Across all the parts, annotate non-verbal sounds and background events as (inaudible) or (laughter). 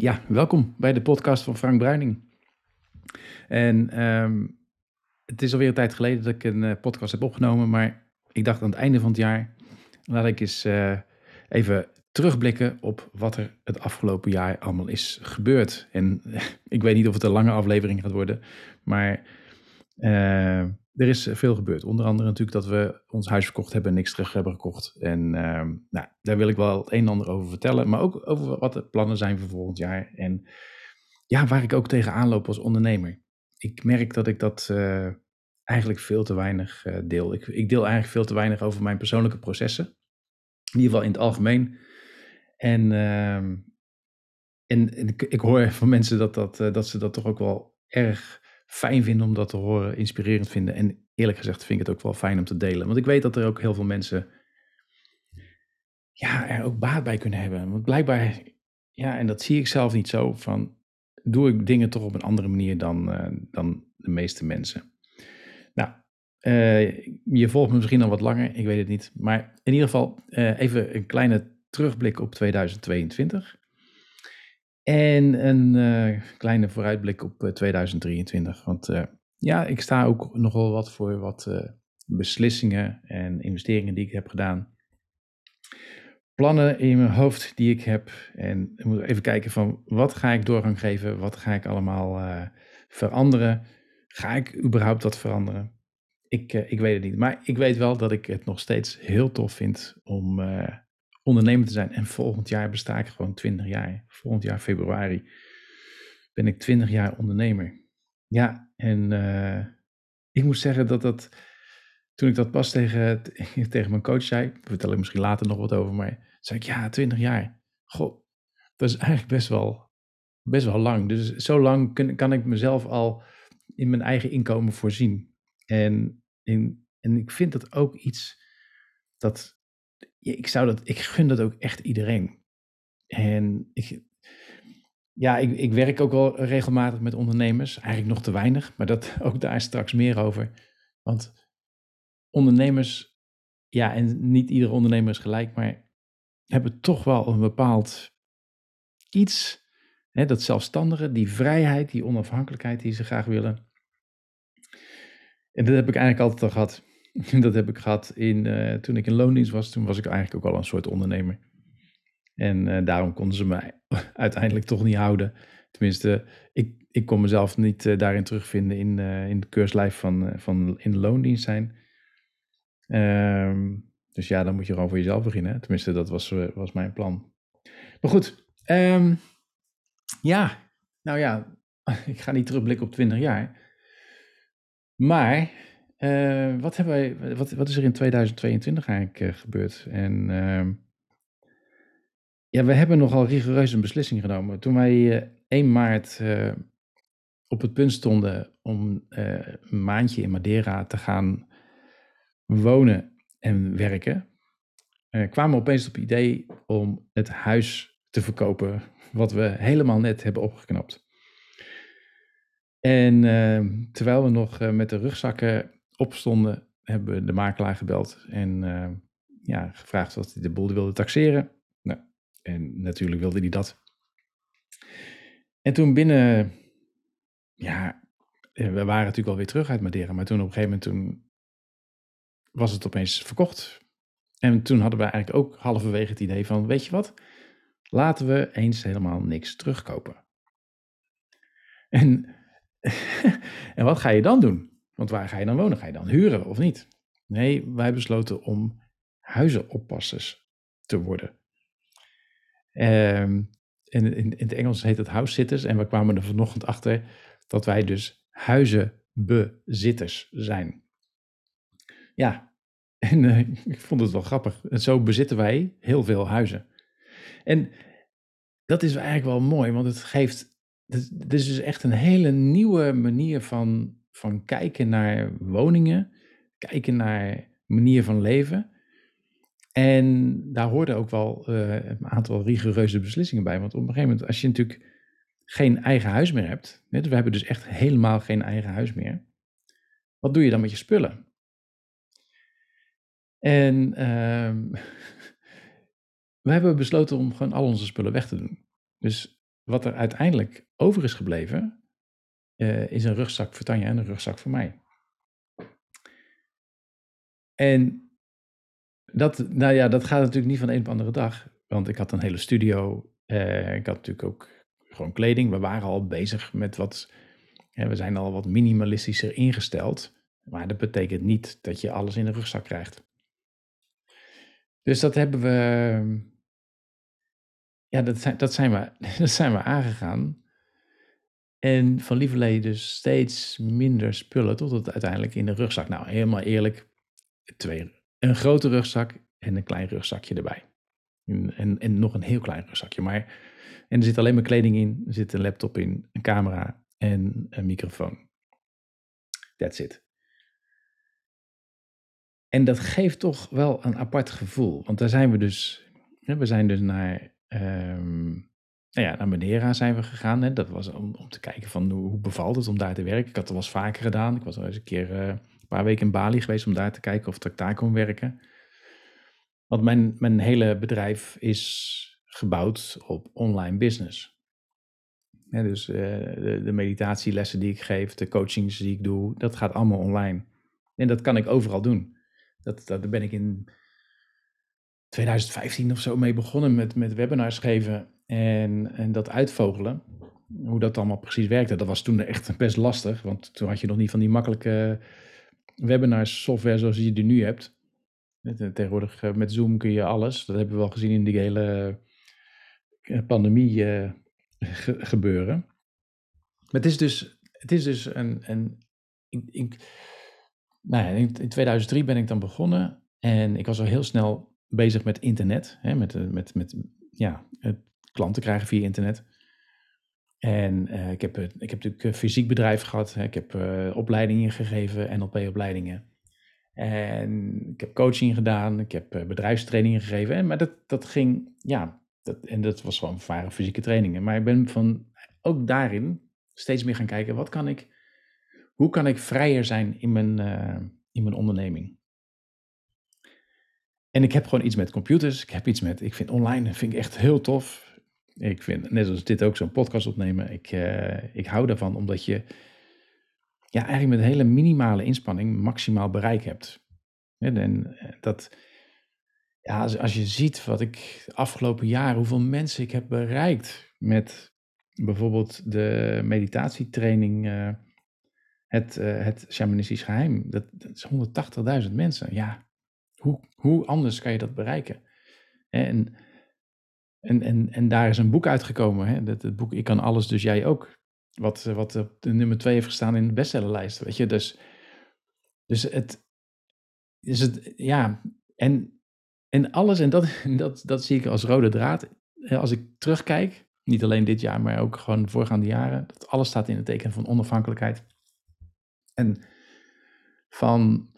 Ja, welkom bij de podcast van Frank Bruining. En ehm, het is alweer een tijd geleden dat ik een eh, podcast heb opgenomen, maar ik dacht aan het einde van het jaar, laat ik eens eh, even terugblikken op wat er het afgelopen jaar allemaal is gebeurd. En (laughs) ik weet niet of het een lange aflevering gaat worden, maar eh, er is veel gebeurd. Onder andere natuurlijk dat we ons huis verkocht hebben en niks terug hebben gekocht. En ehm, nou, daar wil ik wel het een en ander over vertellen. Maar ook over wat de plannen zijn voor volgend jaar. En ja, waar ik ook tegenaan loop als ondernemer. Ik merk dat ik dat uh, eigenlijk veel te weinig uh, deel. Ik, ik, deel eigenlijk veel te weinig over mijn persoonlijke processen. In ieder geval in het algemeen. En, uh, en, ik, ik, hoor van mensen dat, dat, dat ze dat toch ook wel erg fijn vinden om dat te horen, inspirerend vinden. En eerlijk gezegd vind ik het ook wel fijn om te delen. Want ik weet dat er ook heel veel mensen ja, er ook baat bij kunnen hebben. Want blijkbaar, ja, en dat zie ik zelf niet zo, van doe ik dingen toch op een andere manier dan, uh, dan de meeste mensen. Nou, uh, je volgt me misschien al wat langer, ik weet het niet. Maar in ieder geval uh, even een kleine terugblik op 2022. En een uh, kleine vooruitblik op uh, 2023. Want uh, ja, ik sta ook nogal wat voor wat beslissingen en investeringen die ik heb gedaan. Plannen in mijn hoofd die ik heb. En moet even kijken van wat ga ik doorgang geven? Wat ga ik allemaal veranderen? Ga ik überhaupt wat veranderen? Ik, ik weet het niet. Maar ik weet wel dat ik het nog steeds heel tof vind om ondernemer te zijn. En volgend jaar besta ik gewoon 20 jaar. Volgend jaar februari ben ik 20 jaar ondernemer. Ja, en uh, ik moet zeggen dat dat, toen ik dat pas tegen, (laughs) tegen mijn coach zei, vertel ik misschien later nog wat over, maar zei ik ja, 20 jaar. Goh, dat is eigenlijk best wel, best wel lang. Dus zo lang kan ik mezelf al in mijn eigen inkomen voorzien. En, in, en ik vind dat ook iets dat ik zou dat, ik gun dat ook echt iedereen. En ik, ja, ik, ik werk ook wel regelmatig met ondernemers, eigenlijk nog te weinig, maar dat (laughs) ook daar straks meer over. Want ondernemers, ja, en niet iedere ondernemer is gelijk, maar hebben toch wel een bepaald iets, hè, dat zelfstandige, die vrijheid, die onafhankelijkheid die ze graag willen. En dat heb ik eigenlijk altijd al gehad. (laughs) dat heb ik gehad in, uh, toen ik in loondienst was. Toen was ik eigenlijk ook al een soort ondernemer. En uh, daarom konden ze mij (laughs) uiteindelijk toch niet houden. Tenminste, ik, ik kon mezelf niet uh, daarin terugvinden in, in de keurslijf van, van in de loondienst zijn. Um, dus ja, dan moet je gewoon voor jezelf beginnen. Tenminste, dat was, was mijn plan. Maar goed, um, ja, nou ja, (laughs) ik ga niet terugblikken op 20 jaar. Maar uh, wat, hebben wij, wat, wat is er in 2022 eigenlijk uh, gebeurd? En uh, ja, we hebben nogal rigoureus een beslissing genomen. Toen wij 1 eh, maart op het punt stonden om een maandje in Madeira te gaan wonen en werken, kwamen we opeens op het idee om het huis te verkopen, wat we helemaal net hebben opgeknapt. En terwijl we nog met de rugzakken opstonden, hebben we de makelaar gebeld en uh, ja, gevraagd wat hij de boel wilde taxeren. Nou, en natuurlijk wilde hij dat. En toen binnen, ja, eh, we waren natuurlijk alweer terug uit Madeira, maar toen op een gegeven moment toen was het opeens verkocht. En toen hadden we eigenlijk ook halverwege het idee van, weet je wat, laten we eens helemaal niks terugkopen. En, (laughs) en wat ga je dan doen? Want waar ga je dan wonen? Ga je dan huren of niet? Nee, wij besloten om huizenoppassers te worden. Um, in, in, het Engels heet het house sitters. En we kwamen er vanochtend achter dat wij dus huizenbezitters zijn. Ja, (laughs) en uh, ik vond het wel grappig. En zo bezitten wij heel veel huizen. En dat is eigenlijk wel mooi, want het geeft. Het is dus echt een hele nieuwe manier van van kijken naar woningen, kijken naar manier van leven. En daar hoorden ook wel uh, een aantal rigoureuze beslissingen bij. Want op een gegeven moment, als je natuurlijk geen eigen huis meer hebt, we hebben dus echt helemaal geen eigen huis meer, wat doe je dan met je spullen? En uh, (laughs) we hebben besloten om gewoon al onze spullen weg te doen. Dus wat er uiteindelijk over is gebleven, uh, is een rugzak voor Tanja en een rugzak voor mij. En dat, nou ja, dat gaat natuurlijk niet van een op de andere dag. Want ik had een hele studio. Uh, ik had natuurlijk ook gewoon kleding. We waren al bezig met wat. we zijn al wat minimalistischer ingesteld. Maar dat betekent niet dat je alles in een rugzak krijgt. Dus dat hebben we. Ja, dat dat zijn, we, (laughs) dat zijn we aangegaan. En van lieverlee dus steeds minder spullen tot het uiteindelijk in de rugzak. Nou, helemaal eerlijk, twee, een grote rugzak en een klein rugzakje erbij. En, en, nog een heel klein rugzakje. Maar, en er zit alleen maar kleding in, er zit een laptop in, een camera en een microfoon. That's it. En dat geeft toch wel een apart gevoel. Want daar zijn we dus, we zijn dus naar, um, nou ja, naar Madeira zijn we gegaan. Hè. Dat was om, om te kijken van hoe, bevalt het om daar te werken. Ik had het wel eens vaker gedaan. Ik was al eens een keer uh, een paar weken in Bali geweest om daar te kijken of ik daar kon werken. Want mijn, mijn hele bedrijf is gebouwd op online business. dus uh, de, de, meditatielessen die ik geef, de coachings die ik doe, dat gaat allemaal online. En dat kan ik overal doen. Dat, dat, daar ben ik in 2015 of zo mee begonnen met, met webinars geven en, en dat uitvogelen. Hoe dat allemaal precies werkte. Dat was toen echt best lastig, want toen had je nog niet van die makkelijke webinars software zoals je die nu hebt. Tegenwoordig eh, met Zoom kun je alles. Dat hebben we wel gezien in die hele eh, pandemie gebeuren. Maar het is dus, het is dus een, een ik, nou ja, in, 2003 ben ik dan begonnen en ik was al heel snel bezig met internet, hè, met, eh, met, met ja, klanten krijgen via internet. En uh, ik, heb, ik heb natuurlijk fysiek bedrijf gehad, hè, ik heb uh, opleidingen gegeven, NLP-opleidingen. En ik heb coaching gedaan, ik heb uh, bedrijfstrainingen gegeven. En, maar dat, dat ging, ja, dat, en dat was gewoon varen fysieke trainingen. Maar ik ben van ook daarin steeds meer gaan kijken, wat kan ik hoe kan ik vrijer zijn in mijn, in mijn onderneming? En ik heb gewoon iets met computers. Ik heb iets met, ik vind online vind ik echt heel tof. Ik vind, net zoals dit ook, zo'n podcast opnemen. Ik, uh, ik hou daarvan omdat je ja, eigenlijk met hele minimale inspanning maximaal bereik hebt. En dat, ja, als, als je ziet wat ik de afgelopen jaren, hoeveel mensen ik heb bereikt met bijvoorbeeld de meditatietraining uh, het, uh, het shamanistisch geheim. Dat, dat is 180.000 mensen. Ja, hoe, hoe anders kan je dat bereiken? En, en, en, en daar is een boek uitgekomen. Hè? Dat, het boek Ik kan alles, dus jij ook. Wat, wat op de nummer 2 heeft gestaan in de bestsellerlijst. Weet je, dus, dus het is het, ja, en, en alles, en dat, (laughs) dat, dat zie ik als rode draad. Als ik terugkijk, niet alleen dit jaar, maar ook gewoon de voorgaande jaren, dat alles staat in het teken van onafhankelijkheid en van,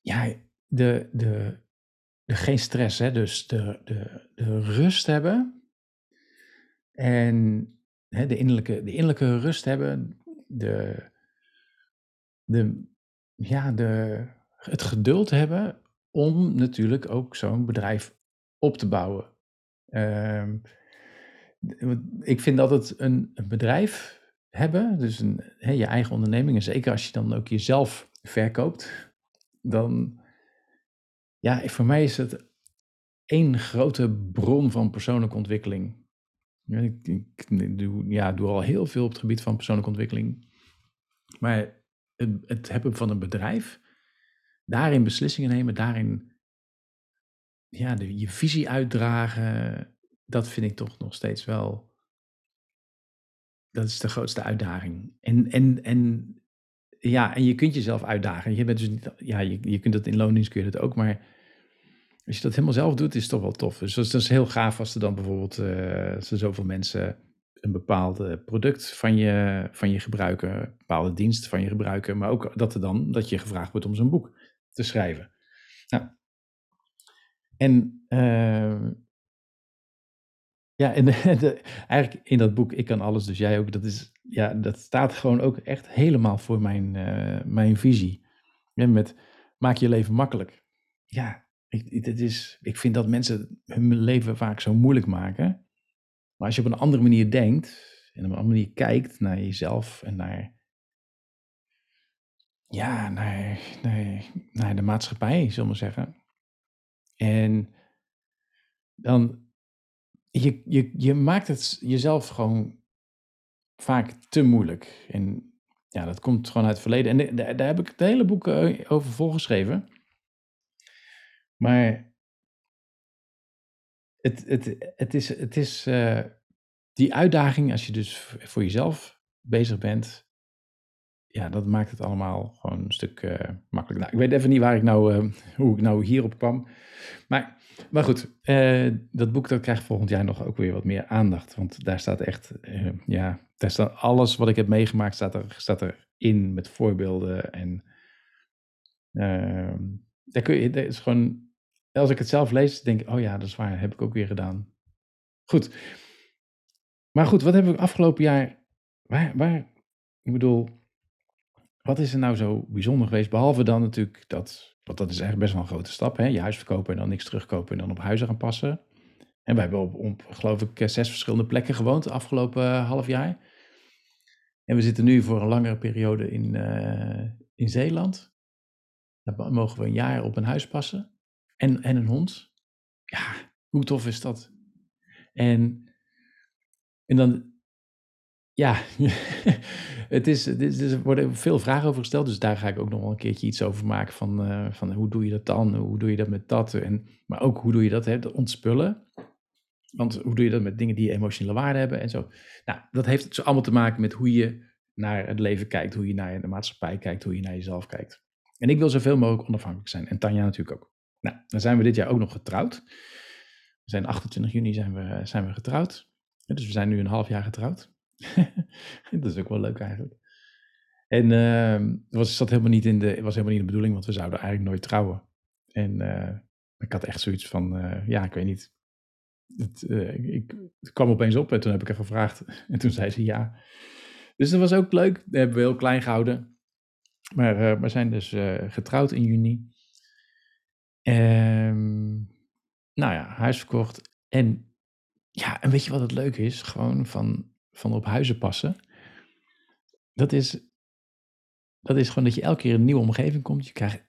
ja, de, de geen stress, hè, dus de, de, de rust hebben. En hè, de, innerlijke, de innerlijke rust hebben, de, de, ja, de, het geduld hebben om natuurlijk ook zo'n bedrijf op te bouwen. Uh, ik vind dat het een, een bedrijf hebben, dus een, je eigen onderneming, en zeker als je dan ook jezelf verkoopt, dan, ja, voor mij is het één grote bron van persoonlijke ontwikkeling. Ik, ik, doe, ja, doe al heel veel op het gebied van persoonlijke ontwikkeling. Maar het, het hebben van een bedrijf, daarin beslissingen nemen, daarin ja, de, je visie uitdragen, dat vind ik toch nog steeds wel dat is de grootste uitdaging. En, en, en, ja, en je kunt jezelf uitdagen. Je, bent dus niet, ja, je, je kunt dat in loondienst kun je dat ook, maar als je dat helemaal zelf doet, is het toch wel tof. Dus dat is, heel gaaf als er dan bijvoorbeeld uh, als er zoveel mensen een bepaald product van je, van je gebruiken, een bepaalde dienst van je gebruiken, maar ook dat er dan dat je gevraagd wordt om zo'n boek te schrijven. Nou, en uh, ja, en (laughs) de, eigenlijk in dat boek Ik kan alles, dus jij ook. Dat, is, ja, dat staat gewoon ook echt helemaal voor mijn, uh, mijn visie. met maak je leven makkelijk. Ja, ik, dit is, ik vind dat mensen hun leven vaak zo moeilijk maken. Maar als je op een andere manier denkt en op een andere manier kijkt naar jezelf en naar, ja, naar, naar, naar de maatschappij, zullen we zeggen. En dan, je, je, je maakt het jezelf gewoon vaak te moeilijk. En ja, dat komt gewoon uit het verleden. En daar, heb ik het hele boek eh, over volgeschreven. Maar het, het, het is, het is uh, die uitdaging, als je dus voor jezelf bezig bent, ja, dat maakt het allemaal gewoon een stuk uh, makkelijker. Nou, ik weet even niet waar ik nou, uh, hoe ik nou hierop kwam. Maar, maar goed, uh, dat boek dat krijgt volgend jaar nog ook weer wat meer aandacht. Want daar staat echt, ja, daar staat alles wat ik heb meegemaakt, staat, er, staat erin met voorbeelden. En ehm, daar kun je, dat is gewoon, als ik het zelf lees, denk ik, oh ja, dat is waar, heb ik ook weer gedaan. Goed. Maar goed, wat hebben we afgelopen jaar, waar, waar ik bedoel, wat is er nou zo bijzonder geweest? Behalve dan natuurlijk dat, want dat is eigenlijk best wel een grote stap, hè? je huis verkopen en dan niks terugkopen en dan op huizen gaan passen. En wij hebben op, geloof ik, zes verschillende plekken gewoond de afgelopen uh, half jaar. En we zitten nu voor een langere periode in, uh, in Zeeland. Daar mogen we een jaar op een huis passen. En, en een hond. Ja, hoe tof is dat? En, en dan, ja, (laughs) het is, het is, er worden veel vragen over gesteld. Dus daar ga ik ook nog wel een keertje iets over maken. Van, uh, van hoe doe je dat dan? Hoe doe je dat met dat? En, maar ook hoe doe je dat, hè, ontspullen? Want hoe doe je dat met dingen die emotionele waarde hebben en zo? Nou, dat heeft zo allemaal te maken met hoe je naar het leven kijkt, hoe je naar de maatschappij kijkt, hoe je naar jezelf kijkt. En ik wil zoveel mogelijk onafhankelijk zijn. En Tanja natuurlijk ook. Nou, dan zijn we dit jaar ook nog getrouwd. We zijn 28 juni zijn we, zijn we getrouwd. Dus we zijn nu een half jaar getrouwd. (laughs) dat is ook wel leuk eigenlijk. En uh, was, zat helemaal niet in de, was helemaal niet de bedoeling, want we zouden eigenlijk nooit trouwen. En uh, ik had echt zoiets van, uh, ja, ik weet niet. Het, uh, ik, het kwam opeens op en toen heb ik haar gevraagd. (laughs) En toen zei ze ja. Dus dat was ook leuk. Dat hebben we heel klein gehouden. Maar we zijn dus getrouwd in juni. Um, nou ja, huis verkocht. En ja, en weet je wat het leuke is? Gewoon van, van op huizen passen. Dat is, dat is gewoon dat je elke keer een nieuwe omgeving komt. Je krijgt,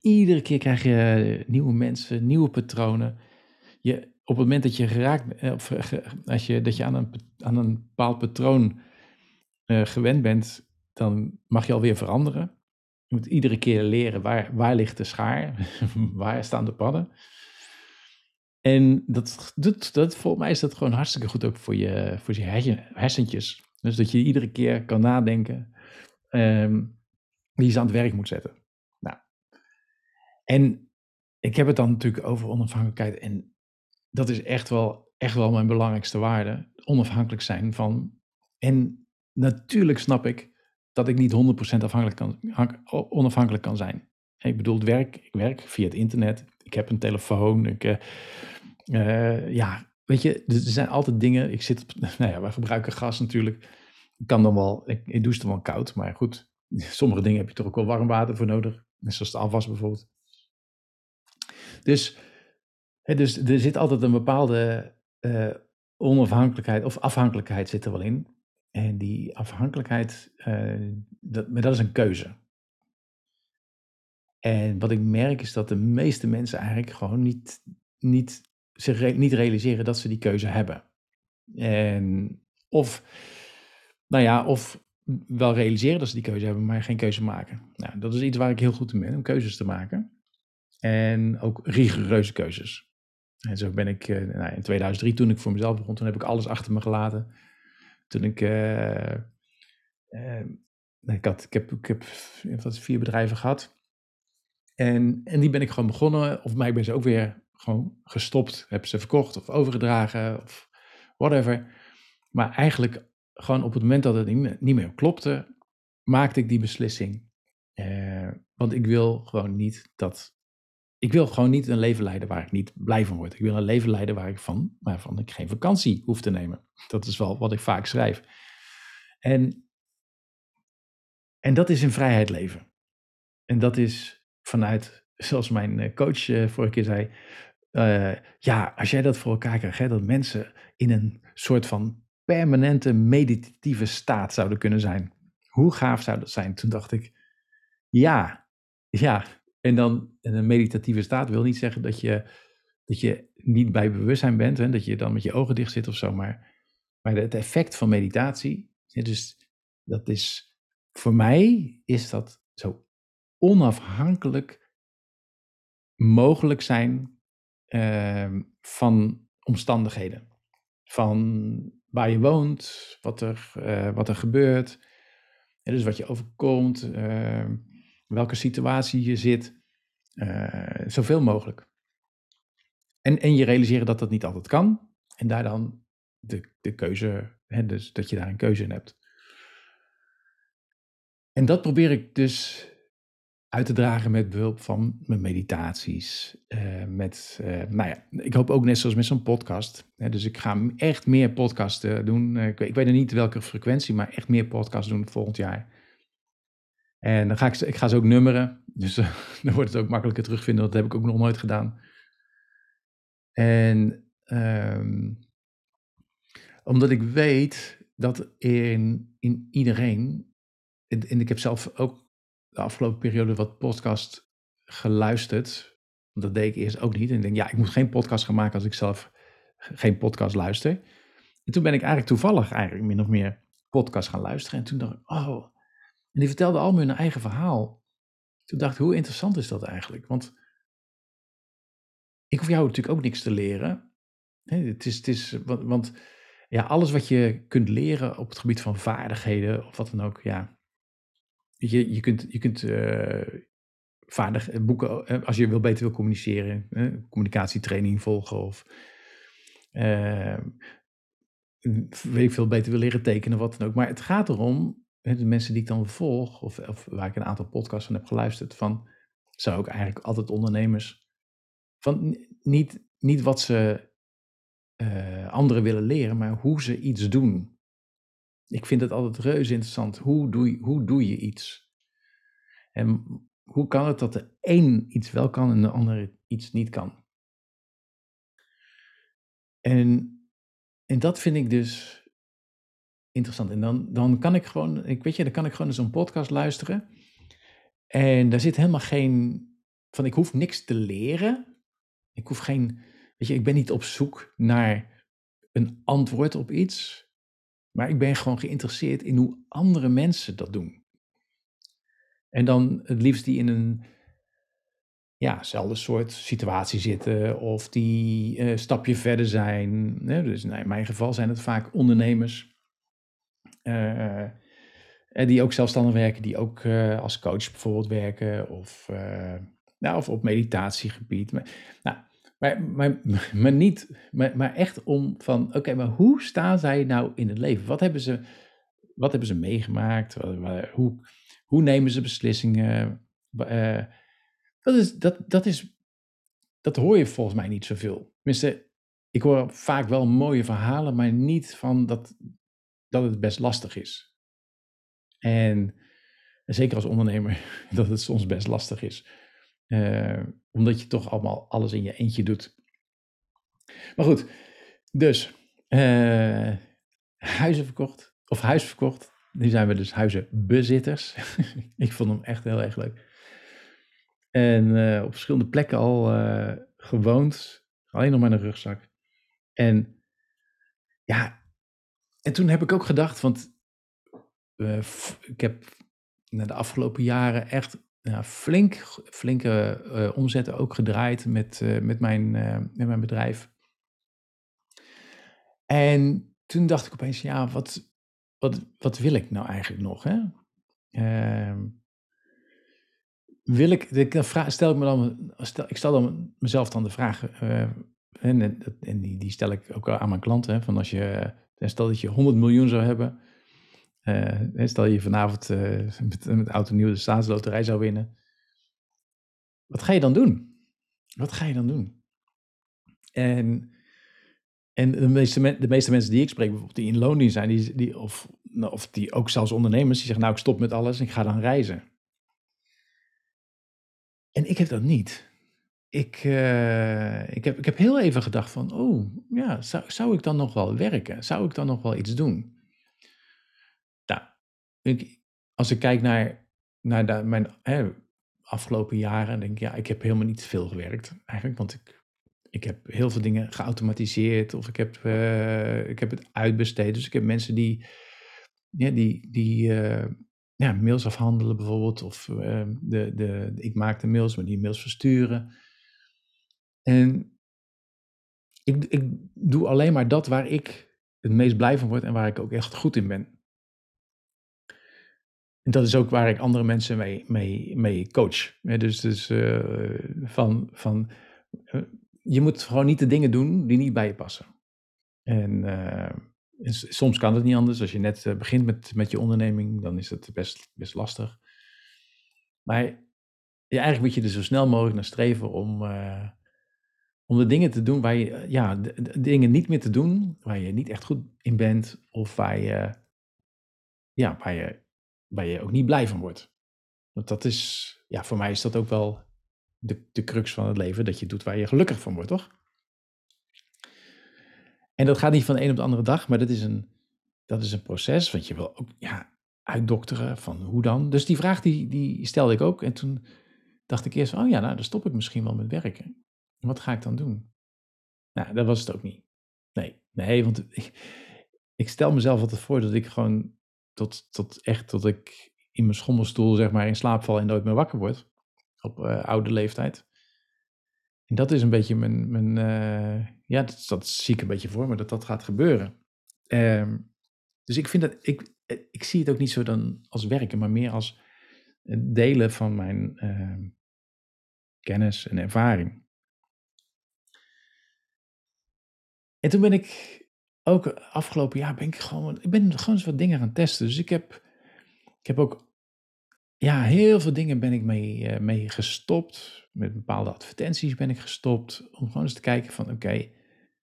iedere keer krijg je nieuwe mensen, nieuwe patronen. Je, op het moment dat je geraakt, of als je, dat je aan een, aan een bepaald patroon gewend bent, dan mag je alweer veranderen. Je moet iedere keer leren waar, waar ligt de schaar, (laughs) waar staan de padden. En dat, dat, dat, volgens mij is dat gewoon hartstikke goed ook voor je, voor je hersentjes. Dus dat je iedere keer kan nadenken um, wie je ze aan het werk moet zetten. Nou. En ik heb het dan natuurlijk over onafhankelijkheid. En dat is echt wel, echt wel mijn belangrijkste waarde. Onafhankelijk zijn van. En natuurlijk snap ik dat ik niet 100% afhankelijk kan, onafhankelijk kan zijn. Ik bedoel, het werk, ik werk via het internet. Ik heb een telefoon. Ik, uh, ja, weet je, er zijn altijd dingen. Ik zit (laughs) nou ja, we gebruiken gas natuurlijk. Ik kan dan wel, ik, ik douche dan wel koud, maar goed. (laughs) Sommige dingen heb je toch ook wel warm water voor nodig. Net zoals de afwas bijvoorbeeld. Dus, hè, dus er zit altijd een bepaalde uh, onafhankelijkheid of afhankelijkheid zit er wel in. En die afhankelijkheid, uh, dat, maar dat is een keuze. En wat ik merk is dat de meeste mensen eigenlijk gewoon niet, niet, zich niet realiseren dat ze die keuze hebben. En of, nou ja, of wel realiseren dat ze die keuze hebben, maar geen keuze maken. Nou, dat is iets waar ik heel goed in ben, om keuzes te maken. En ook rigoureuze keuzes. En zo ben ik uh, nou, in 2003, toen ik voor mezelf begon, toen heb ik alles achter me gelaten. Toen ik, uh, uh, ik, had, ik heb, ik heb vier bedrijven gehad. En, en die ben ik gewoon begonnen, of mij ben ze ook weer gewoon gestopt. Heb ze verkocht of overgedragen of whatever. Maar eigenlijk gewoon op het moment dat het niet meer, klopte, maakte ik die beslissing. Uh, want ik wil gewoon niet dat. Ik wil gewoon niet een leven leiden waar ik niet blij van word. Ik wil een leven leiden waar ik van, waarvan ik geen vakantie hoef te nemen. Dat is wel wat ik vaak schrijf. En, en dat is in vrijheid leven. En dat is vanuit, zoals mijn eh, coach uh, vorige keer zei. Uh, ja, als jij dat voor elkaar krijgt, hè, dat mensen in een soort van permanente meditatieve staat zouden kunnen zijn. Hoe gaaf zou dat zijn? Toen dacht ik, ja, ja. En dan een meditatieve staat wil niet zeggen dat je, dat je niet bij bewustzijn bent, en dat je dan met je ogen dicht zit of zo, maar, maar het effect van meditatie, dus dat is, voor mij is dat zo onafhankelijk mogelijk zijn uh, van omstandigheden. Van waar je woont, wat er, uh, wat er gebeurt, dus wat je overkomt, uh, welke situatie je zit, uh, zoveel mogelijk. En, en je realiseren dat dat niet altijd kan. En daar dan de, de keuze, hè, dus dat je daar een keuze in hebt. En dat probeer ik dus uit te dragen met behulp van mijn meditaties. Uh, met, uh, nou ja, ik hoop ook net zoals met zo'n podcast. Hè, dus ik ga echt meer podcasten doen. Uh, ik, ik, weet nog niet welke frequentie, maar echt meer podcasts doen volgend jaar. En dan ga ik, ik ga ze ook nummeren. Dus (laughs) dan wordt het ook makkelijker terugvinden. Dat heb ik ook nog nooit gedaan. En um, omdat ik weet dat in, in iedereen. En, en ik heb zelf ook de afgelopen periode wat podcast geluisterd. Dat deed ik eerst ook niet. En ik denk, ja, ik moet geen podcast gaan maken als ik zelf geen podcast luister. En toen ben ik eigenlijk toevallig, eigenlijk min of meer, podcast gaan luisteren. En toen dacht ik, oh. En die vertelde allemaal hun eigen verhaal. Toen dacht ik, hoe interessant is dat eigenlijk? Want ik hoef jou natuurlijk ook niks te leren. het is, het is, want, want ja, alles wat je kunt leren op het gebied van vaardigheden of wat dan ook, ja, je, je kunt, je kunt uh, vaardig eh, boeken, eh, als je wil beter wil communiceren, uh, communicatietraining volgen of uh, weet veel, beter wil leren tekenen, wat dan ook. Maar het gaat erom, de mensen die ik dan volg, of, of waar ik een aantal podcasts van heb geluisterd, van, zou ik eigenlijk altijd ondernemers, van niet, niet wat ze anderen willen leren, maar hoe ze iets doen. Ik vind het altijd reuze interessant. Hoe doe je, hoe doe je iets? En hoe kan het dat de een iets wel kan en de ander iets niet kan? En, en dat vind ik dus interessant. En dan, dan kan ik gewoon, ik weet je, dan kan ik gewoon zo'n podcast luisteren. En daar zit helemaal geen, van ik hoef niks te leren. Ik hoef geen, weet je, ik ben niet op zoek naar een antwoord op iets. Maar ik ben gewoon geïnteresseerd in hoe andere mensen dat doen. En dan het liefst die in een ja, zelfde soort situatie zitten of die een uh, stapje verder zijn. Dus nou, in mijn geval zijn het vaak ondernemers uh, die ook zelfstandig werken, die ook als coach bijvoorbeeld werken of, nou, of op meditatiegebied. Maar, nou, maar, maar, niet, maar, echt om van, oké, maar hoe staan zij nou in het leven? Wat hebben ze, wat hebben ze meegemaakt? Hoe, hoe nemen ze beslissingen? Uh, dat, is, dat, dat, is, dat hoor je volgens mij niet zoveel. Tenminste, ik hoor vaak wel mooie verhalen, maar niet van dat, dat het best lastig is. En zeker als ondernemer, (laughs) dat het soms best lastig is. Uh, omdat je toch allemaal alles in je eentje doet. Maar goed, dus uh, huizen verkocht, of huis verkocht. Nu zijn we dus huizenbezitters. (laughs) ik vond hem echt heel erg leuk. En uh, op verschillende plekken al gewoond, alleen nog met een rugzak. En ja, en toen heb ik ook gedacht, want ik heb de afgelopen jaren echt ja, flink, flinke uh, omzetten ook gedraaid met, uh, met, mijn, uh, met mijn bedrijf. En toen dacht ik opeens, ja, wat, wat, wat wil ik nou eigenlijk nog? Hè? Ehm, wil ik, ik stel ik me dan, stel, ik stel dan mezelf dan de vraag, en, en die, die stel ik ook aan mijn klanten, van als je, stel dat je 100 miljoen zou hebben, stel je vanavond uh, met, met auto nieuw de staatsloterij zou winnen. Wat ga je dan doen? Wat ga je dan doen? En, en de, meeste de meeste mensen die ik spreek, bijvoorbeeld die in loondienst zijn, die, die, of, nou, of die ook zelfs ondernemers, die zeggen nou ik stop met alles en ik ga dan reizen. En ik heb dat niet. ik, eh, ik, heb, ik heb heel even gedacht van, oh ja, zou, zou ik dan nog wel werken? Zou ik dan nog wel iets doen? Ik, als ik kijk naar, naar mijn hè, afgelopen jaren, denk ik, ja, ik heb helemaal niet veel gewerkt eigenlijk, want ik, ik heb heel veel dingen geautomatiseerd of ik heb, eh, ik heb het uitbesteed. Dus ik heb mensen die, die, die eh, ja, mails afhandelen bijvoorbeeld, of de, de, ik maak de mails, maar die mails versturen. En ik, ik doe alleen maar dat waar ik het meest blij van word en waar ik ook echt goed in ben. En dat is ook waar ik andere mensen mee, mee, mee coach. dus dus uh, van, van uh, je moet gewoon niet de dingen doen die niet bij je passen. En uh, soms kan het niet anders. Als je net begint met, met je onderneming, dan is het best, best lastig. Maar eigenlijk moet je er zo snel mogelijk naar streven om, om de dingen te doen waar je, eh, ja, dingen niet meer te doen waar je niet echt goed in bent of waar je, ja, waar je, waar je ook niet blij van wordt. Want dat is, ja, voor mij is dat ook wel de, de crux van het leven, dat je doet waar je gelukkig van wordt, toch? En dat gaat niet van de een op de andere dag, maar dat is een, dat is een proces, want je wil ook, ja, uitdokteren van hoe dan. Dus die vraag die, die stelde ik ook en toen dacht ik eerst, oh ja, nou, dan stop ik misschien wel met werken. Wat ga ik dan doen? Nou, dat was het ook niet. Nee, nee, want ik, (laughs) ik stel mezelf altijd voor dat ik gewoon tot, tot echt, tot ik in mijn schommelstoel zeg maar in slaap val en nooit meer wakker word. Op uh, oude leeftijd. En dat is een beetje mijn, mijn uh, ja, dat, dat, zie ik een beetje voor me, dat dat gaat gebeuren. Um, dus ik vind dat, ik, ik zie het ook niet zo dan als werken, maar meer als delen van mijn uh, kennis en ervaring. En toen ben ik ook afgelopen jaar ben ik gewoon, ik ben gewoon eens wat dingen gaan testen. Dus ik heb, ik heb ook, ja, heel veel dingen ben ik mee, uh, mee gestopt. Met bepaalde advertenties ben ik gestopt. Om gewoon eens te kijken van, oké,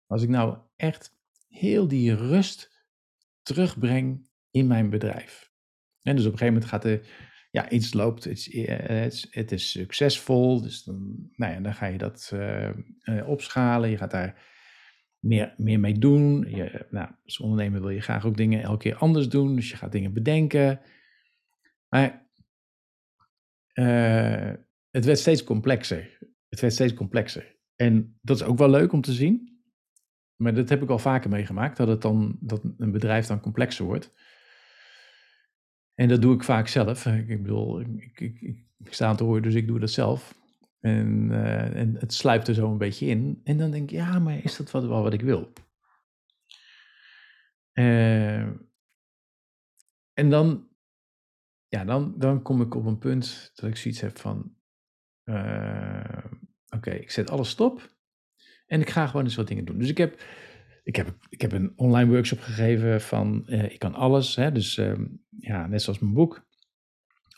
als ik nou echt heel die rust terugbreng in mijn bedrijf. En dus op een gegeven moment gaat er, ja, iets loopt, het is, eh, het is, het is succesvol. Dus dan, nou ja, dan ga je dat opschalen. Je gaat daar meer, meer mee doen. Je, nou, als ondernemer wil je graag ook dingen elke keer anders doen. Dus je gaat dingen bedenken. Maar uh, het werd steeds complexer. Het werd steeds complexer. En dat is ook wel leuk om te zien. Maar dat heb ik al vaker meegemaakt. Dat, het dan, dat een bedrijf dan complexer wordt. En dat doe ik vaak zelf. Ik, bedoel, ik, ik, ik, sta aan te horen, dus ik doe dat zelf. En, uh, en het sluipt er zo een beetje in. En dan denk ik, ja, maar is dat wat, wel wat ik wil? Uh, en dan, ja, dan, dan kom ik op een punt dat ik zoiets heb van, uh, oké, ik zet alles stop en ik ga gewoon eens wat dingen doen. Dus ik heb, ik heb, ik heb een online workshop gegeven van, ik kan alles, hè, dus ehm, ja, net zoals mijn boek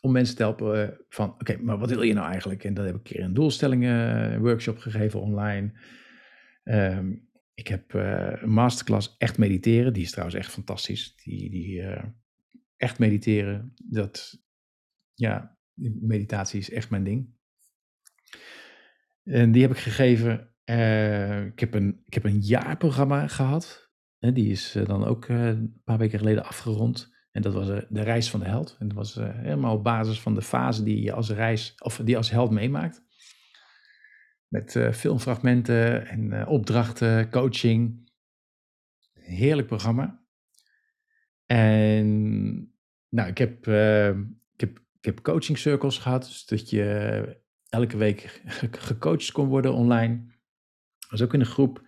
om mensen te helpen eh, van, oké, maar wat wil je nou eigenlijk? En dat heb ik een keer een doelstellingen eh, workshop gegeven online. Um, ik heb uh, een masterclass echt mediteren. Die is trouwens echt fantastisch. Die, die echt mediteren, dat, ja, meditatie is echt mijn ding. En die heb ik gegeven. Ik, heb een, ik heb een jaarprogramma gehad. En die is dan ook een paar weken geleden afgerond. En dat was eh, de reis van de held. En dat was eh, helemaal op basis van de fase die je als reis, of die als held meemaakt. Met uh, filmfragmenten en opdrachten, coaching. Heerlijk programma. En nou, ik heb, ik heb, ik heb coaching circles gehad. Dus dat je elke week gecoacht kon worden online. Dat was ook in een groep.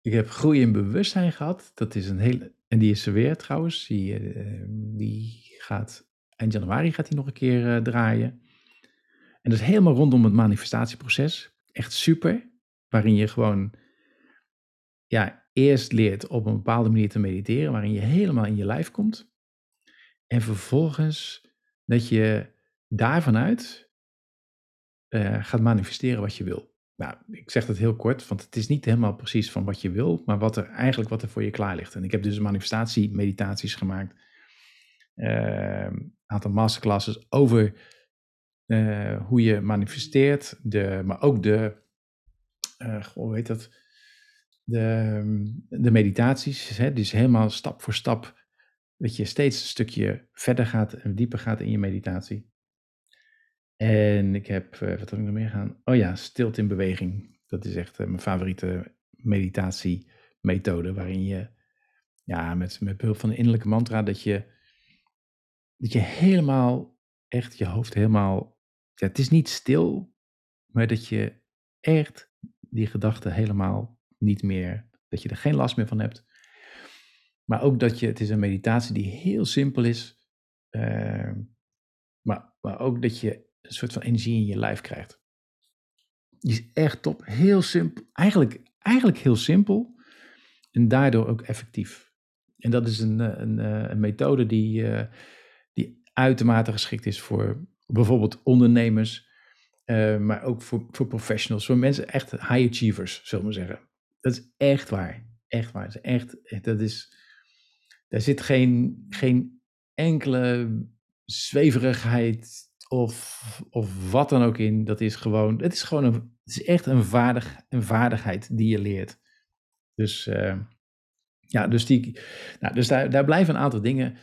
Ik heb groei in bewustzijn gehad. Dat is een hele en die is er weer trouwens. Die, uh, die gaat eind januari gaat die nog een keer uh, draaien. En dat is helemaal rondom het manifestatieproces. Echt super. Waarin je gewoon ja, eerst leert op een bepaalde manier te mediteren. Waarin je helemaal in je lijf komt. En vervolgens dat je daarvanuit uh, gaat manifesteren wat je wil. Nou, ik zeg dat heel kort, want het is niet helemaal precies van wat je wil, maar wat er eigenlijk wat er voor je klaar ligt. En ik heb dus manifestatie-meditaties gemaakt, een aantal masterclasses over eh, hoe je manifesteert, de, maar ook de, uh, hoe heet dat, de, de meditaties. Hè? Dus helemaal stap voor stap, dat je steeds een stukje verder gaat en dieper gaat in je meditatie. En ik heb, uh, wat heb ik nog meer gaan? Oh ja, stilte in beweging. Dat is echt mijn favoriete meditatiemethode, waarin je ja, met, met behulp van een innerlijke mantra, dat je, dat je helemaal, echt je hoofd helemaal, ja, het is niet stil, maar dat je echt die gedachten helemaal niet meer, dat je er geen last meer van hebt. Maar ook dat je, het is een meditatie die heel simpel is, uh, maar, maar ook dat je een soort van energie in je lijf krijgt. Die is echt top, heel simpel, eigenlijk, eigenlijk heel simpel en daardoor ook effectief. En dat is een, eh, een, eh, een methode die, uh, die uitermate geschikt is voor bijvoorbeeld ondernemers, maar ook voor, voor professionals, voor mensen echt high achievers, zullen we zeggen. Dat is echt waar. Echt waar. Dat is echt, dat is, daar zit geen, geen enkele zweverigheid of, of wat dan ook in. Dat is gewoon, het is gewoon een, het is echt een, vaardig, een vaardigheid die je leert. Dus uh, ja, dus, die, nou, dus daar, daar blijven een aantal dingen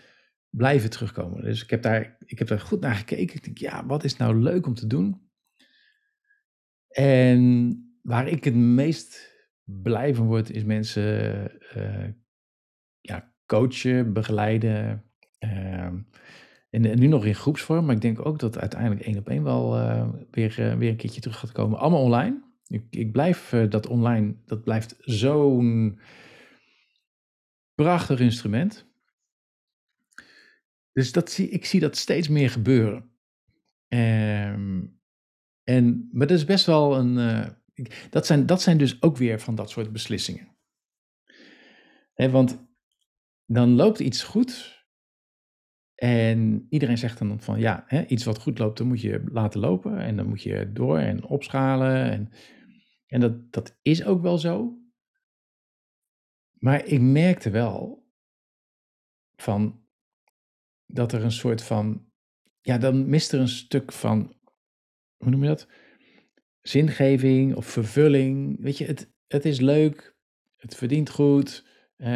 blijven terugkomen. Dus ik heb, daar, ik heb daar goed naar gekeken. Ik denk, ja, wat is nou leuk om te doen? En waar ik het meest blij van word, is mensen uh, ja, coachen, begeleiden. Uh, en, nu nog in groepsvorm, maar ik denk ook dat uiteindelijk één op één wel uh, weer, weer een keertje terug gaat komen. Allemaal online. Ik, ik blijf dat online, dat blijft zo'n Prachtig instrument. Dus dat zie, ik zie dat steeds meer gebeuren. Um, en, maar dat is best wel een. Dat, zijn, dat zijn dus ook weer van dat soort beslissingen. Want dan loopt iets goed. En iedereen zegt dan van ja, hè, iets wat goed loopt, dan moet je laten lopen. En dan moet je door en opschalen. En, en dat, dat is ook wel zo. Maar ik merkte wel van dat er een soort van, ja, dan mist er een stuk van, hoe noem je dat? Zingeving of vervulling. Weet je, het, het is leuk, het verdient goed, uh,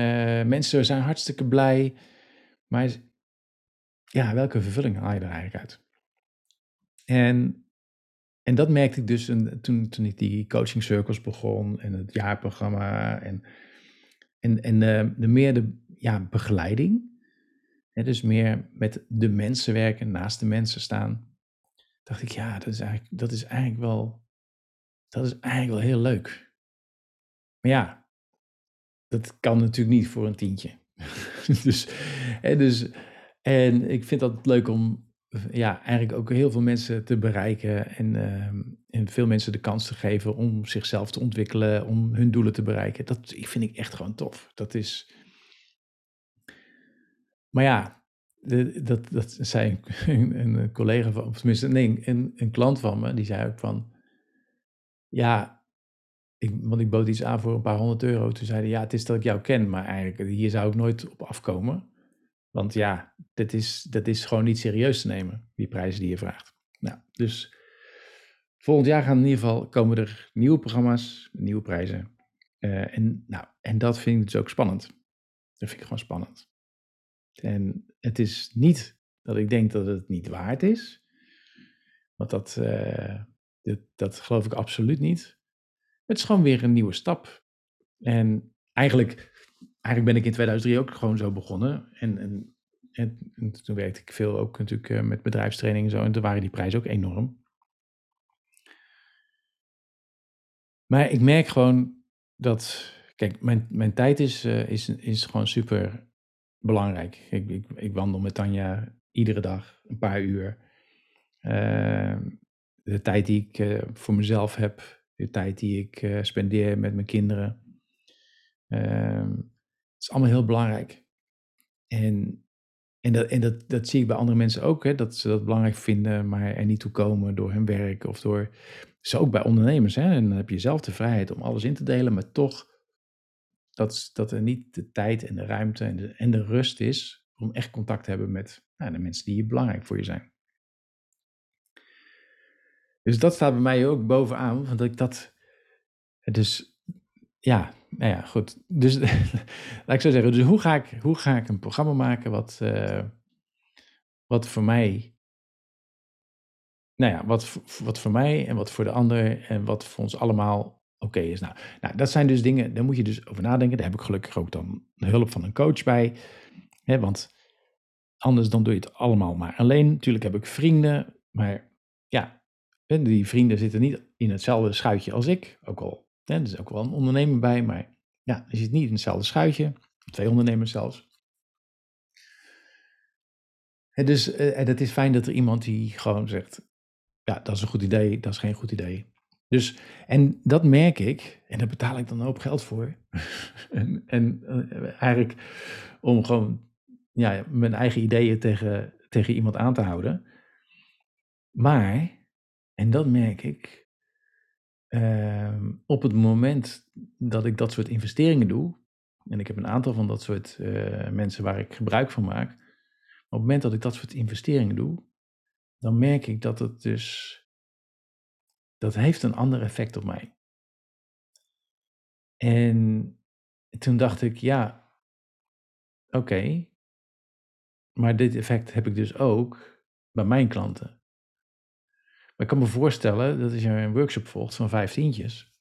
mensen zijn hartstikke blij, maar ja, welke vervulling haal je er eigenlijk uit? En, en dat merkte ik dus toen, toen ik die coaching circles begon en het jaarprogramma en en, en de, de meer de ja, begeleiding, hè, dus meer met de mensen werken, naast de mensen staan, dacht ik, ja, dat is eigenlijk, dat is eigenlijk, wel, dat is eigenlijk wel heel leuk. Maar ja, dat kan natuurlijk niet voor een tientje. (laughs) dus, hè, dus, en ik vind dat leuk om ja, eigenlijk ook heel veel mensen te bereiken en, uh, en veel mensen de kans te geven om zichzelf te ontwikkelen, om hun doelen te bereiken. Dat vind ik echt gewoon tof. Dat is. Maar ja, dat, dat zei (laughs) een, een, collega van, of tenminste, nee, een, een klant van me, die zei ook van, ja, ik, want ik bood iets aan voor een paar honderd euro. Toen zei hij, ja, het is dat ik jou ken, maar eigenlijk hier zou ik nooit op afkomen. Want ja, dat is, dat is gewoon niet serieus te nemen, die prijzen die je vraagt. Nou, dus volgend jaar gaan in ieder geval komen er nieuwe programma's, nieuwe prijzen. Uh, en, nou, en dat vind ik dus ook spannend. Dat vind ik gewoon spannend. En het is niet dat ik denk dat het niet waard is. Want dat, uh, dat, dat geloof ik absoluut niet. Het is gewoon weer een nieuwe stap. En eigenlijk eigenlijk ben ik in 2003 ook gewoon zo begonnen. En, en, en, toen werkte ik veel ook natuurlijk uh, met bedrijfstraining en zo. En toen waren die prijzen ook enorm. Maar ik merk gewoon dat, kijk, mijn, mijn tijd is, uh, is, is gewoon super belangrijk. Ik, ik, wandel met Tanja iedere dag een paar uur. Uh, de tijd die ik uh, voor mezelf heb, de tijd die ik spendeer met mijn kinderen. Ehm, is allemaal heel belangrijk. En, en, dat, en dat, dat zie ik bij andere mensen ook, hè, dat ze dat belangrijk vinden, maar er niet toe komen door hun werk of door. Zo ook bij ondernemers. Hè, en dan heb je zelf de vrijheid om alles in te delen, maar toch dat, dat er niet de tijd en de ruimte en de, en de rust is om echt contact te hebben met nou, de mensen die belangrijk voor je zijn. Dus dat staat bij mij ook bovenaan, want ik dat dus ja, nou ja, goed. Dus (laughs) laat ik zo zeggen, dus hoe ga ik, hoe ga ik een programma maken wat, uh, wat voor mij, nou ja, wat, wat voor mij en wat voor de ander en wat voor ons allemaal oké is. Nou, nou, dat zijn dus dingen, daar moet je dus over nadenken. Daar heb ik gelukkig ook dan de hulp van een coach bij. Hè, want anders dan doe je het allemaal maar alleen. Natuurlijk heb ik vrienden, maar ja, die vrienden zitten niet in hetzelfde schuitje als ik. Ook al, hè, er is ook wel een ondernemer bij, maar ja, je zit niet in hetzelfde schuitje. Twee ondernemers zelfs. En dus uh, en het is fijn dat er iemand die gewoon zegt, ja, dat is een goed idee, dat is geen goed idee. Dus, en dat merk ik, en daar betaal ik dan een hoop geld voor. (laughs) en en uh, eigenlijk om gewoon ja, mijn eigen ideeën tegen, tegen iemand aan te houden. Maar, en dat merk ik, uh, op het moment dat ik dat soort investeringen doe, en ik heb een aantal van dat soort uh, mensen waar ik gebruik van maak, op het moment dat ik dat soort investeringen doe, dan merk ik dat het dus dat heeft een ander effect op mij. En toen dacht ik, ja, oké, maar dit effect heb ik dus ook bij mijn klanten. Maar ik kan me voorstellen dat als je een workshop volgt van vijftientjes.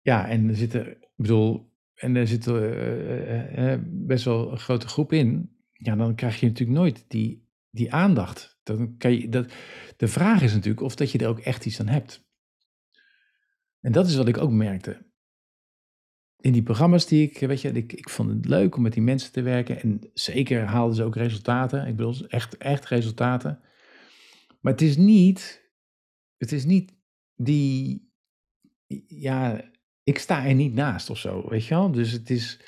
Ja, en er zitten, ik bedoel, en er zit uh, uh, best wel een grote groep in. Ja, dan krijg je natuurlijk nooit die, die aandacht. Dan kan je, dat, de vraag is natuurlijk of dat je er ook echt iets aan hebt. En dat is wat ik ook merkte. In die programma's die ik, weet je, ik, ik vond het leuk om met die mensen te werken. En zeker haalden ze ook resultaten. Ik bedoel, echt, echt resultaten. Maar het is niet, het is niet die, ja, ik sta er niet naast of zo, weet je wel. Dus het is,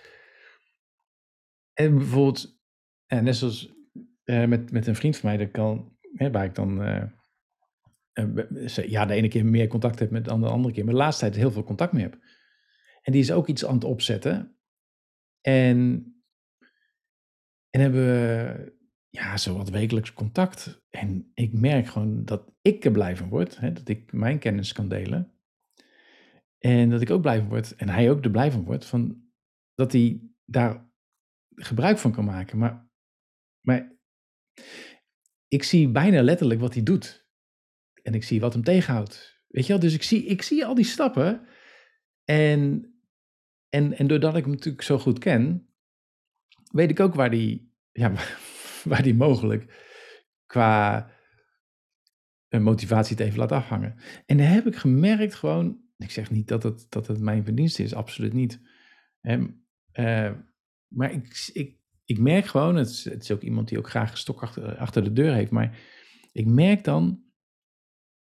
en bijvoorbeeld, en net zoals uh, met, met een vriend van mij, dat kan, hè, waar ik dan, uh, ja, de ene keer meer contact heb met dan de andere keer, maar de laatste tijd heel veel contact mee heb. En die is ook iets aan het opzetten. En, en hebben we ja, zo wat wekelijks contact. En ik merk gewoon dat ik er blij van word, hè, dat ik mijn kennis kan delen. En dat ik ook blij van word, en hij ook er blij van wordt, van, dat hij daar gebruik van kan maken. Maar, maar ik zie bijna letterlijk wat hij doet. En ik zie wat hem tegenhoudt. Weet je wel? Dus ik zie, ik zie al die stappen. En, en, en doordat ik hem natuurlijk zo goed ken, weet ik ook waar die, ja, (laughs) waar die mogelijk qua motivatie het even laat afhangen. En daar heb ik gemerkt gewoon, ik zeg niet dat het, dat het mijn verdienste is, absoluut niet. uh, maar ik, ik, ik merk gewoon, het is, het is, ook iemand die ook graag een stok achter, achter de deur heeft, maar ik merk dan,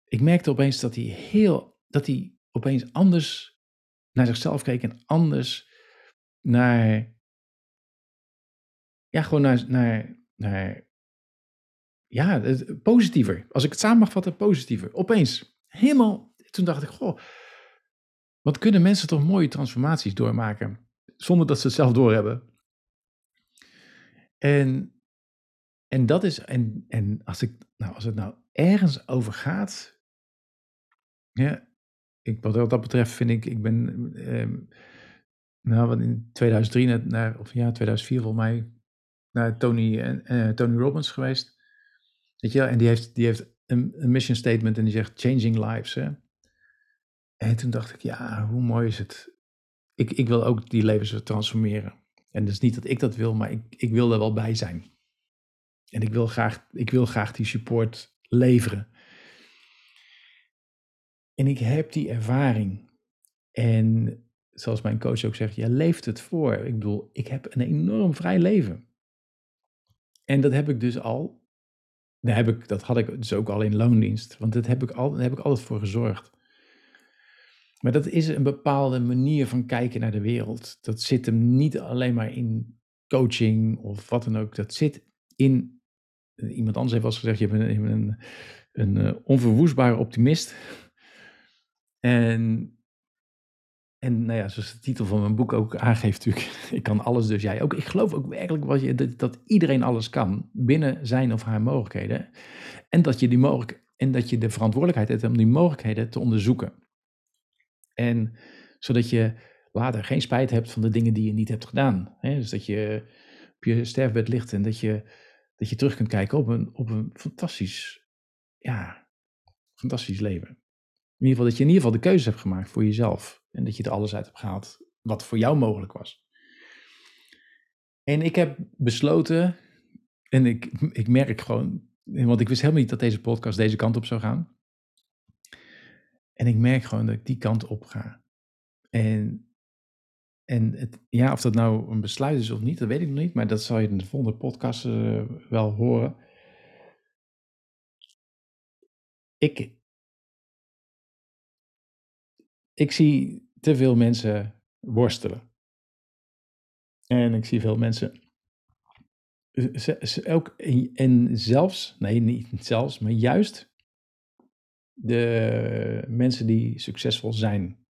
ik merkte opeens dat hij heel, dat hij opeens anders naar zichzelf keek en anders naar, ja, gewoon naar, naar, naar ja, positiever. Als ik het samen mag vatten, positiever. Opeens, helemaal, toen dacht ik, goh, wat kunnen mensen toch mooie transformaties doormaken, zonder dat ze het zelf doorhebben. En, en dat is, en, en als, ik, nou, als het nou ergens over gaat, ja, ik, wat dat betreft vind ik, ik ben, eh, nou, in 2003 net naar, of ja, 2004 volgens mij, naar Tony, uh, Tony Robbins geweest. Weet je, en die heeft, die heeft een, een mission statement en die zegt changing lives. Hè? En toen dacht ik, ja, hoe mooi is het? Ik, ik wil ook die levens transformeren. En dus niet dat ik dat wil, maar ik, ik wil er wel bij zijn. En ik wil, graag, ik wil graag die support leveren. En ik heb die ervaring. En zoals mijn coach ook zegt, je leeft het voor. Ik bedoel, ik heb een enorm vrij leven. En dat heb ik dus al. Heb ik, dat had ik dus ook al in loondienst. Want dat heb ik al, daar heb ik altijd voor gezorgd. Maar dat is een bepaalde manier van kijken naar de wereld. Dat zit hem niet alleen maar in coaching of wat dan ook. Dat zit in. Iemand anders heeft wel eens gezegd: je bent een, een, een, een onverwoestbare optimist. En, en nou ja, zoals de titel van mijn boek ook aangeeft, natuurlijk, (laughs) ik kan alles, dus jij ook. Ik geloof ook werkelijk wat je, dat, iedereen alles kan binnen zijn of haar mogelijkheden. En dat je die mogelijk, En dat je de verantwoordelijkheid hebt om die mogelijkheden te onderzoeken. En zodat je later geen spijt hebt van de dingen die je niet hebt gedaan. Hè? Dus dat je op je sterfbed ligt en dat je, dat je terug kunt kijken op een, op een fantastisch, ja, fantastisch leven. In ieder geval dat je in ieder geval de keuze hebt gemaakt voor jezelf. En dat je er alles uit hebt gehaald wat voor jou mogelijk was. En ik heb besloten, en ik, ik merk gewoon, want ik wist helemaal niet dat deze podcast deze kant op zou gaan. En ik merk gewoon dat ik die kant op ga. En, en het, ja, of dat nou een besluit is of niet, dat weet ik nog niet. Maar dat zal je in de volgende podcast uh, wel horen. Ik, ik zie te veel mensen worstelen. En ik zie veel mensen. Ook, en zelfs, nee, niet zelfs, maar juist de mensen die succesvol zijn,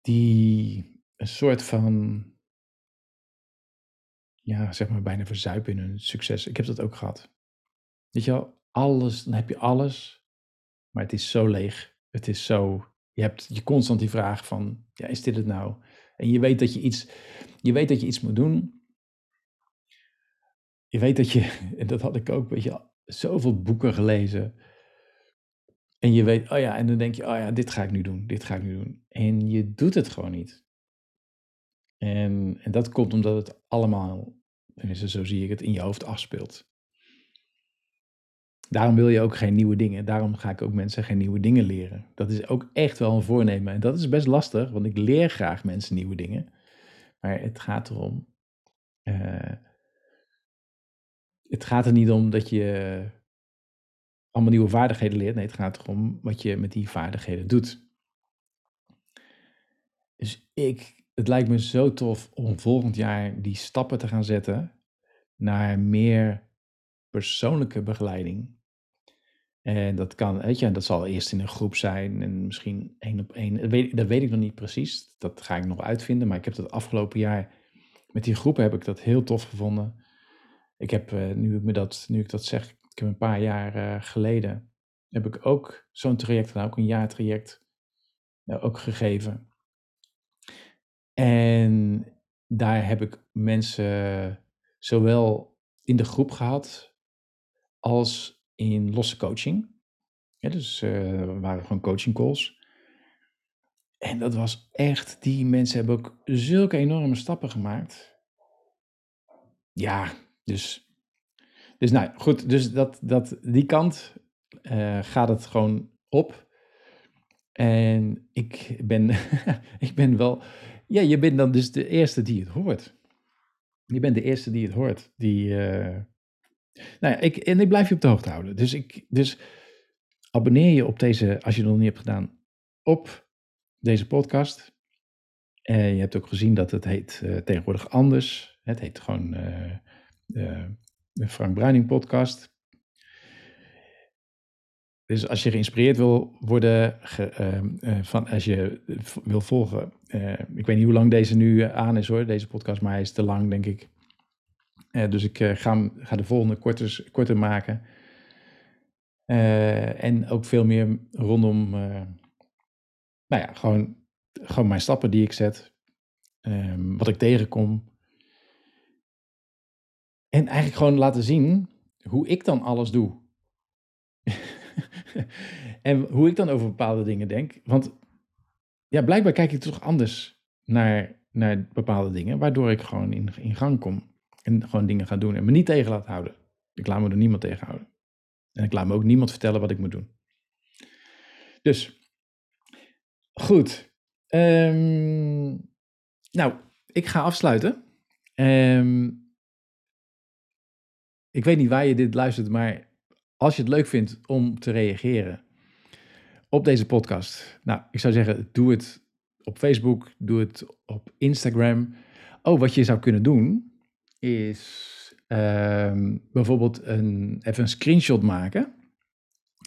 die een soort van, ja, zeg maar bijna verzuipen in hun succes. Ik heb dat ook gehad. Weet je wel, alles, dan heb je alles, maar het is zo leeg. Het is zo, je hebt je constant die vraag van, ja, is dit het nou? En je weet dat je iets, je weet dat je iets moet doen. Je weet dat je, (laughs) en dat had ik ook, weet je, zoveel boeken gelezen. En je weet, oh ja, en dan denk je, oh ja, dit ga ik nu doen, dit ga ik nu doen. En je doet het gewoon niet. En, en dat komt omdat het allemaal, tenminste zo zie ik het, in je hoofd afspeelt. Daarom wil je ook geen nieuwe dingen. Daarom ga ik ook mensen geen nieuwe dingen leren. Dat is ook echt wel een voornemen. En dat is best lastig, want ik leer graag mensen nieuwe dingen. Maar het gaat erom. Uh, het gaat er niet om dat je allemaal nieuwe vaardigheden leert. Nee, het gaat erom wat je met die vaardigheden doet. Dus ik, het lijkt me zo tof om volgend jaar die stappen te gaan zetten naar meer persoonlijke begeleiding. En dat kan, weet je, dat zal eerst in een groep zijn en misschien één op één. Dat weet, dat weet ik nog niet precies. Dat ga ik nog uitvinden. Maar ik heb dat afgelopen jaar met die groepen heb ik dat heel tof gevonden. Ik heb, uh, nu, ik me dat, nu ik dat zeg, ik een paar jaar uh, geleden, heb ik ook zo'n traject gedaan, ook een jaartraject uh, ook gegeven. En daar heb ik mensen zowel in de groep gehad als in losse coaching. Ja, dus uh, waren gewoon coaching calls. En dat was echt, die mensen hebben ook zulke enorme stappen gemaakt. Ja, dus, dus nou goed, dus dat, dat, die kant uh, gaat het gewoon op. En ik ben, (laughs) ik ben wel, ja, je bent dan dus de eerste die het hoort. Je bent de eerste die het hoort, die, uh, nou ja, ik, en ik blijf je op de hoogte houden. Dus, ik, dus abonneer je op deze, als je het nog niet hebt gedaan, op deze podcast. Uh, je hebt ook gezien dat het heet uh, tegenwoordig anders. Het heet gewoon uh, de Frank Bruining podcast. Dus als je geïnspireerd wil worden, ehm, van, als je wil volgen. ik weet niet hoe lang deze nu aan is hoor, deze podcast, maar hij is te lang denk ik. Uh, dus ik uh, ga, ga, de volgende korter, korter maken. Uh, en ook veel meer rondom, nou ja, gewoon, gewoon mijn stappen die ik zet. Um, wat ik tegenkom. En eigenlijk gewoon laten zien hoe ik dan alles doe. (laughs) en hoe ik dan over bepaalde dingen denk. Want ja, blijkbaar kijk ik toch anders naar, naar bepaalde dingen, waardoor ik gewoon in gang kom. En gewoon dingen gaan doen en me niet tegen laten houden. Ik laat me er niemand tegen houden. En ik laat me ook niemand vertellen wat ik moet doen. Dus, goed. Um, nou, ik ga afsluiten. Um, ik weet niet waar je dit luistert, maar als je het leuk vindt om te reageren op deze podcast. Nou, ik zou zeggen, doe het op Facebook, doe het op Instagram. Oh, wat je zou kunnen doen, is uh, bijvoorbeeld een, even een screenshot maken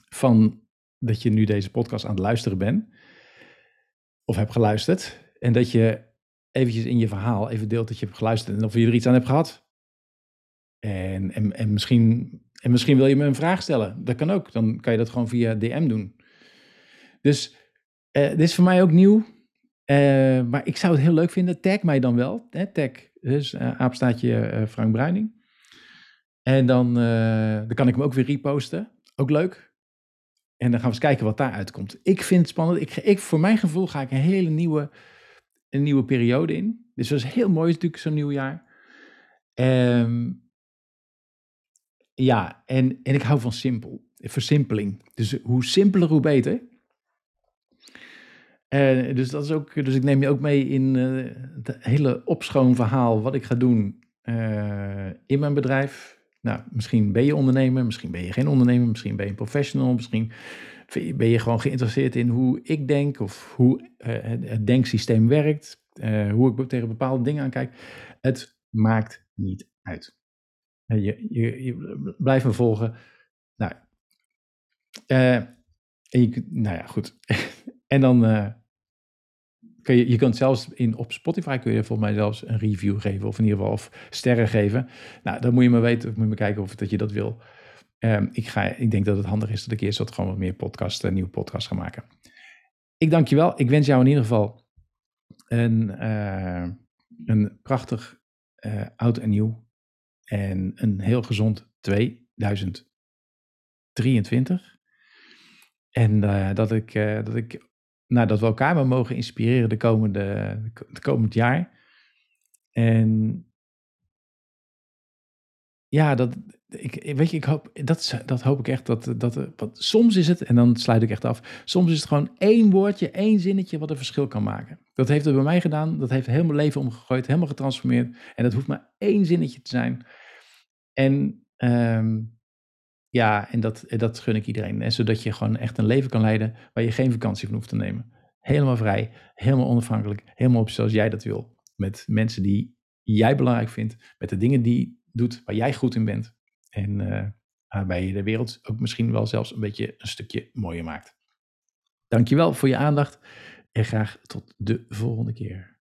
van dat je nu deze podcast aan het luisteren bent of hebt geluisterd en dat je eventjes in je verhaal even deelt dat je hebt geluisterd en of je er iets aan hebt gehad. En, en, en, misschien, en misschien wil je me een vraag stellen. Dat kan ook. Dan kan je dat gewoon via DM doen. Dus uh, dit is voor mij ook nieuw. Uh, maar ik zou het heel leuk vinden. Tag mij dan wel. Hè? Tag, dus aapstaatje Frank Bruining. En dan, dan kan ik hem ook weer reposten. Ook leuk. En dan gaan we eens kijken wat daaruit komt. Ik vind het spannend. Ik, ik, voor mijn gevoel ga ik een hele nieuwe, een nieuwe periode in. Dus dat is heel mooi natuurlijk, zo'n nieuw jaar. Um, ja, en, en ik hou van simpel. Versimpeling. Dus hoe simpeler, hoe beter. Uh, dus, dat is ook, dus ik neem je ook mee in uh, het hele opschoonverhaal wat ik ga doen uh, in mijn bedrijf. Nou, misschien ben je ondernemer, misschien ben je geen ondernemer, misschien ben je een professional, misschien ben je gewoon geïnteresseerd in hoe ik denk of hoe het, denksysteem werkt, hoe ik tegen bepaalde dingen aankijk. Het maakt niet uit. Je, je, je blijft me volgen. Nou, nou ja, goed. (laughs) en dan uh, kun je, je kunt zelfs in, op Spotify kun je volgens mij zelfs een review geven, of in ieder geval of sterren geven. Nou, dan moet je maar weten, moet je maar kijken of dat je dat wil. Um, ik, ga, ik denk dat het handig is dat ik eerst wat gewoon wat meer podcast, een nieuwe podcast ga maken. Ik dank je wel. Ik wens jou in ieder geval een, uh, een prachtig oud en nieuw en een heel gezond 2023. En dat, ik, dat, ik, nou, dat we elkaar maar mogen inspireren de komende, de komend jaar. En ja, dat, ik, weet je, ik hoop, dat, dat hoop ik echt. Dat, dat, wat, soms is het, en dan sluit ik echt af. Soms is het gewoon één woordje, één zinnetje wat een verschil kan maken. Dat heeft het bij mij gedaan. Dat heeft heel mijn leven omgegooid, helemaal getransformeerd. En dat hoeft maar één zinnetje te zijn. En um, ja, en dat, dat gun ik iedereen. En zodat je gewoon echt een leven kan leiden waar je geen vakantie van hoeft te nemen. Helemaal vrij, helemaal onafhankelijk, helemaal op zoals jij dat wil. Met mensen die jij belangrijk vindt, met de dingen die doet waar jij goed in bent. En uh, waarbij je de wereld ook misschien wel zelfs een beetje een stukje mooier maakt. Dankjewel voor je aandacht en graag tot de volgende keer.